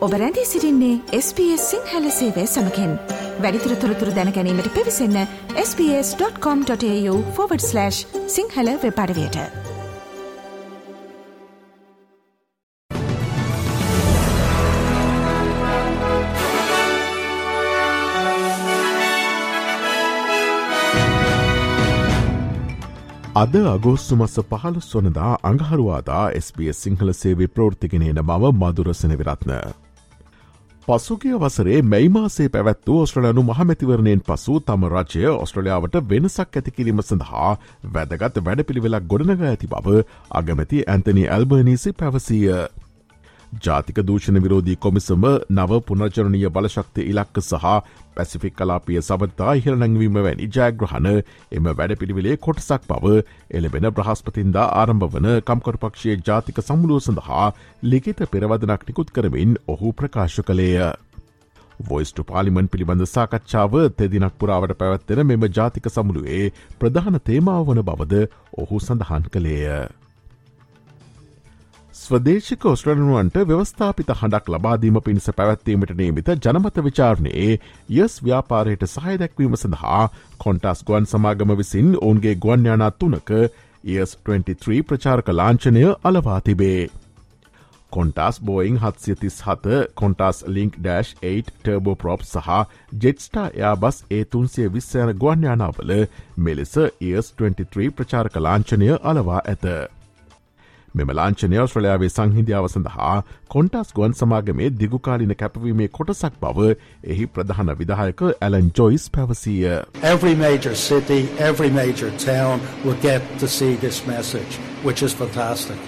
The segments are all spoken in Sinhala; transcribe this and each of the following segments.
ඔබ රැඳී සිරින්නේ SBS සිංහල සේවය සමකෙන් වැඩිතුර තොරතුර දැනැනීමට පිවිසන්න ps.com.ta/ සිංහල වෙපඩවයට අද අගෝස්තු මස පහළ සොනදා අඟහරුවාදා SBS සිංහල සේවේ ප්‍රෘතිගෙනන මව මදුරසන විරත්න. පසුගිය වසරේ මැයිමාසේ පැවැත් වූ ඔස්ට්‍රලයනු මහමැතිවරණයෙන් පසු තම රජය ඔස්ට්‍රලියාවට වෙනසක් ඇතිකිරීම සඳහා වැදගත් වැඩපිළිවෙලක් ගොඩනග ඇති බව අගමැති ඇන්තනි ඇල්බර්නිසි පැවසීය. ජාතික දූෂණ විරෝධී කොමිසම නව පුනර්ජනනය බලශක්ති ඉලක්ක සහ පැසිෆික් කලාපිය සබතා ඉහළ නැංවීම වැනි ජයග්‍රහණ එම වැඩ පිළිවිලේ කොටසක් බව එලබෙන බ්‍රහස්පතින්දා ආරම්භ වන කම්කරපක්ෂයේ ජාතික සමුළුව සඳහා ලිකිත පෙරවදනක් නිකුත් කරමින් ඔහු ප්‍රකාශ කළේය. වොයිස්ට පාලිමන් පිළිබඳ සාකච්ඡාව තෙදිනක් පුරාවට පැවැත්වෙන මෙම ජාතික සමුළුවේ ප්‍රධාන තේමාව වන බවද ඔහු සඳහන් කළේය. ස්වදේශික ඔස්ට්‍රලනුවන්ට ව්‍යවස්ථාපිත හඬක් ලබාදීම පිණිස පැවැත්වීමට නේමිත ජනමත විචාරණයේ යස් ව්‍යාපාරයට සහයදැක්වීම සඳහා කොන්ටස් ගුවන් සමාගම විසින් ඔවුන්ගේ ගුවන්්‍යානා තුනක ඒස් 23 ප්‍රචාරක ලාංචනය අලවා තිබේ. කොන්ටස් බෝයිං හත්සිතිස් හත Qantas Link Dash 8 turboprop සහ ජෙට්ස්ටා එයාබස් ඒ තුන්සිය විස්සයන ගුවන්්‍යානාවල මෙලෙස ඒස් 23 ප්‍රචාරක ලාංචනය අලවා ඇත. මෙම ලාංචනය ශ්‍රලයාාවේ සංහිදියාව සඳහා කොන්ටස් ගුවන් සමාගමේ දිගුකාලින කැපවීමේ කොටසක් බව එහි ප්‍රධාන විදායක ඇලන් ජොයිස් පැවසීය. Every major city, every major town will get to see this message, which is fantastic.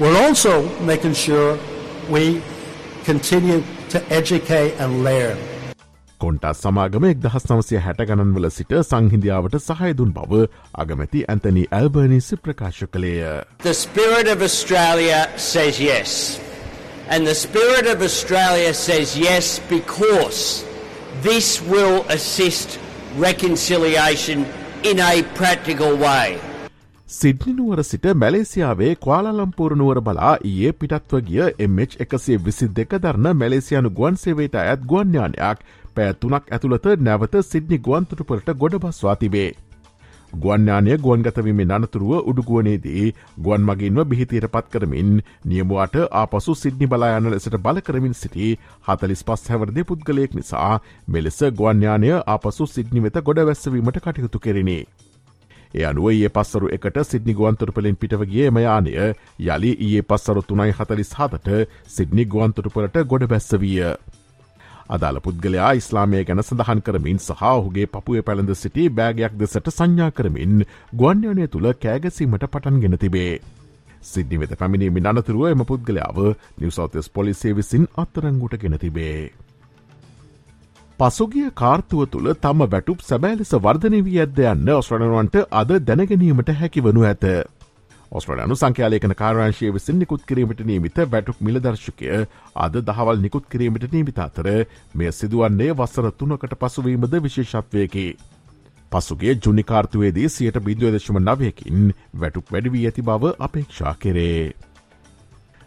We're also making sure we continue to educate and learn. Qantas සමාගම එක් දහස් නවසය හැට ගණන්වල සිට සංහිදියාවට සහයදුන් බව අගමැති ඇන්තනි ඇල්බර්නිසි ප්‍රකාශ කළේය. The spirit of Australia says yes. And the spirit of Australia says yes because this will assist reconciliation in a practical way. සිඩ්නිනුවර සිට මැලේසියාවේ kwaලලම්පූරනුවර බලා ඒ පිටත්ව ගිය MH එකසේ විසි දෙක දරන මැලේසියානු ගුවන් සේවයට ඇත් ගුවන්ඥානයක් පැතුනක් ඇතුළත නැවත සිද්නි ගුවන්තුටුපලට ගොඩ බස්වා තිබේ. ගුවන්්‍යානය ගුවන්ගතවීමේ අනතුරුව උඩුගුවනේදී ගුවන් මගින්ව බිහිතීර පත් කරමින් නියමුවට ආපසු සිද්නි බලායන ලෙසට බල කරමින් සිටි හතලිස් පස් හැවරදි පුද්ගලයෙක් නිසා මෙලෙස ගුවන්්‍යානය ආපසු සිද්නි වෙත ගොඩ වැස්සවීමට කටයුතු කෙරෙනේ. ඒ අනුව ඒ පස්සරු එකට සිද්නි ගුවන්තුරපලින් පිටවගේ මයානය යළි ඒ පස්සරු තුනයි හතලිස් හතට සිද්නි ගුවන්තුරපලට ගොඩ බැස්සවිය. අදාළ පුද්ගලයා ඉස්ලාමය ගැන සඳහන් කරමින් සහ ඔහුගේ පපුය පැළඳ සිටි බෑගයක් දෙසට සංඥා කරමින් ගුවන්්‍යනය තුළ කෑගැසීමට පටන් ගෙන තිබේ. සිද්ධි වෙත පැමිණීමි අනතුරුව එම පුද්ගලයාව නිවසෞතස් පොලිසේ විසින් අත්තරංගුට ගෙන තිබේ. පසුගිය කාර්තුව තුළ තම වැටුප් සැබෑලෙස වර්ධනය වී ඇද යන්න ඔස්්‍රණනුවන්ට අද දැනගැනීමට හැකි වනු ඇත. ඔස්ට්‍රලයනු සංඛ්‍යාලයකන කාරංශය විසින් නිකුත් කිරීමට නීමිත වැටුක් මිලදර්ශකය අද දහවල් නිකුත් කිරීමට නීමිත අතර මෙය සිදුවන්නේ වසර තුනකට පසුවීමද විශේෂත්වයකි. පසුගේ ජුනිකාර්තුවේදී සියට බිදුවදශම නවයකින් වැටුක් වැඩවී ඇති බව අපේක්ෂා කෙරේ.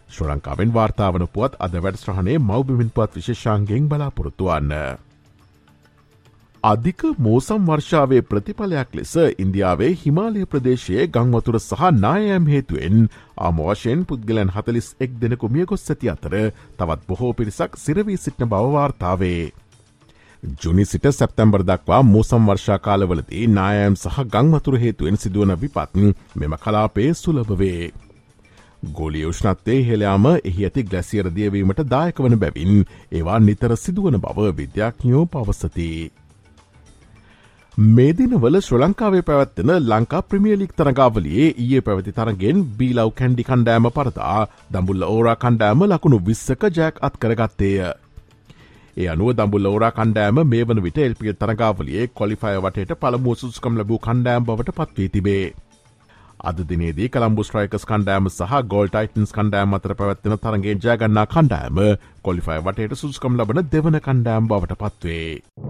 ශ්‍ර ලංකාවෙන් වාර්තාාවන පුවත් අද වැඩස්්‍රහණය මවබිමින් පුවත් විශේෂාන්ගෙන් බලාපොරොත්තුවන්න. අධික මෝසම් වර්ෂාවේ ප්‍රතිඵලයක් ලෙස ඉන්දියාවේ හිමාලය ප්‍රදේශයේ ගංවතුර සහ නායම් හේතුවෙන් ආමවශයෙන් පුද්ගලන් හතලිස් එක් දෙනෙකු මිය ගොස් ඇති අතර තවත් බොහෝ පිරිසක් සිරවී සිටන බවවාර්තාවේ. ජුනි සිට සැප්තැම්බර් දක්වා මෝසම් වර්ෂාකාලවලදී නායම් සහ ගංවතුර හේතුවෙන් සිදුවන විපත් මෙම කලාපේ සුලභවේ. ගෝලිය උෂ්ණත්තේ හෙළයාම එහි ඇති ග්ලැසියර දියවීමට දායක වන බැවින් ඒවා නිතර සිදුවන බව විද්‍යාඥයෝ පවසති. මේ දිනවල ශ්‍ර ලංකාවේ පැවත්වෙන ලංකා ප්‍රමියලික් තරගාවලියේ ඊයේ පැවති තරගෙන් බීලව් කැන්ඩි කණ්ඩෑම පරතා දම්බුල්ල ඕරා කණ්ඩෑම ලකුණු විස්සක ජෑක් අත් කරගත්තේය. ඒ අනුව දම්බුල්ල ඕරා කණ්ඩෑම මේ වන විට එල්පිල් තරගාවලියේ කොලිෆය වටට පළමුුව සුස්කම් ලැබූ කණ්ඩෑම් බවට පත්වී තිබේ. අද දිනේදී කළම්බු ස්ට්‍රයිකස් කණ්ඩෑම සහ ගොල් ටයිටන්ස් කණ්ඩෑම් අතර පැවත්වෙන තරගේ ජයගන්නා කණ්ඩෑම කොලිෆයි වටට සුස්කම් ලබන දෙවන කණ්ඩෑම් බවට පත්වේ.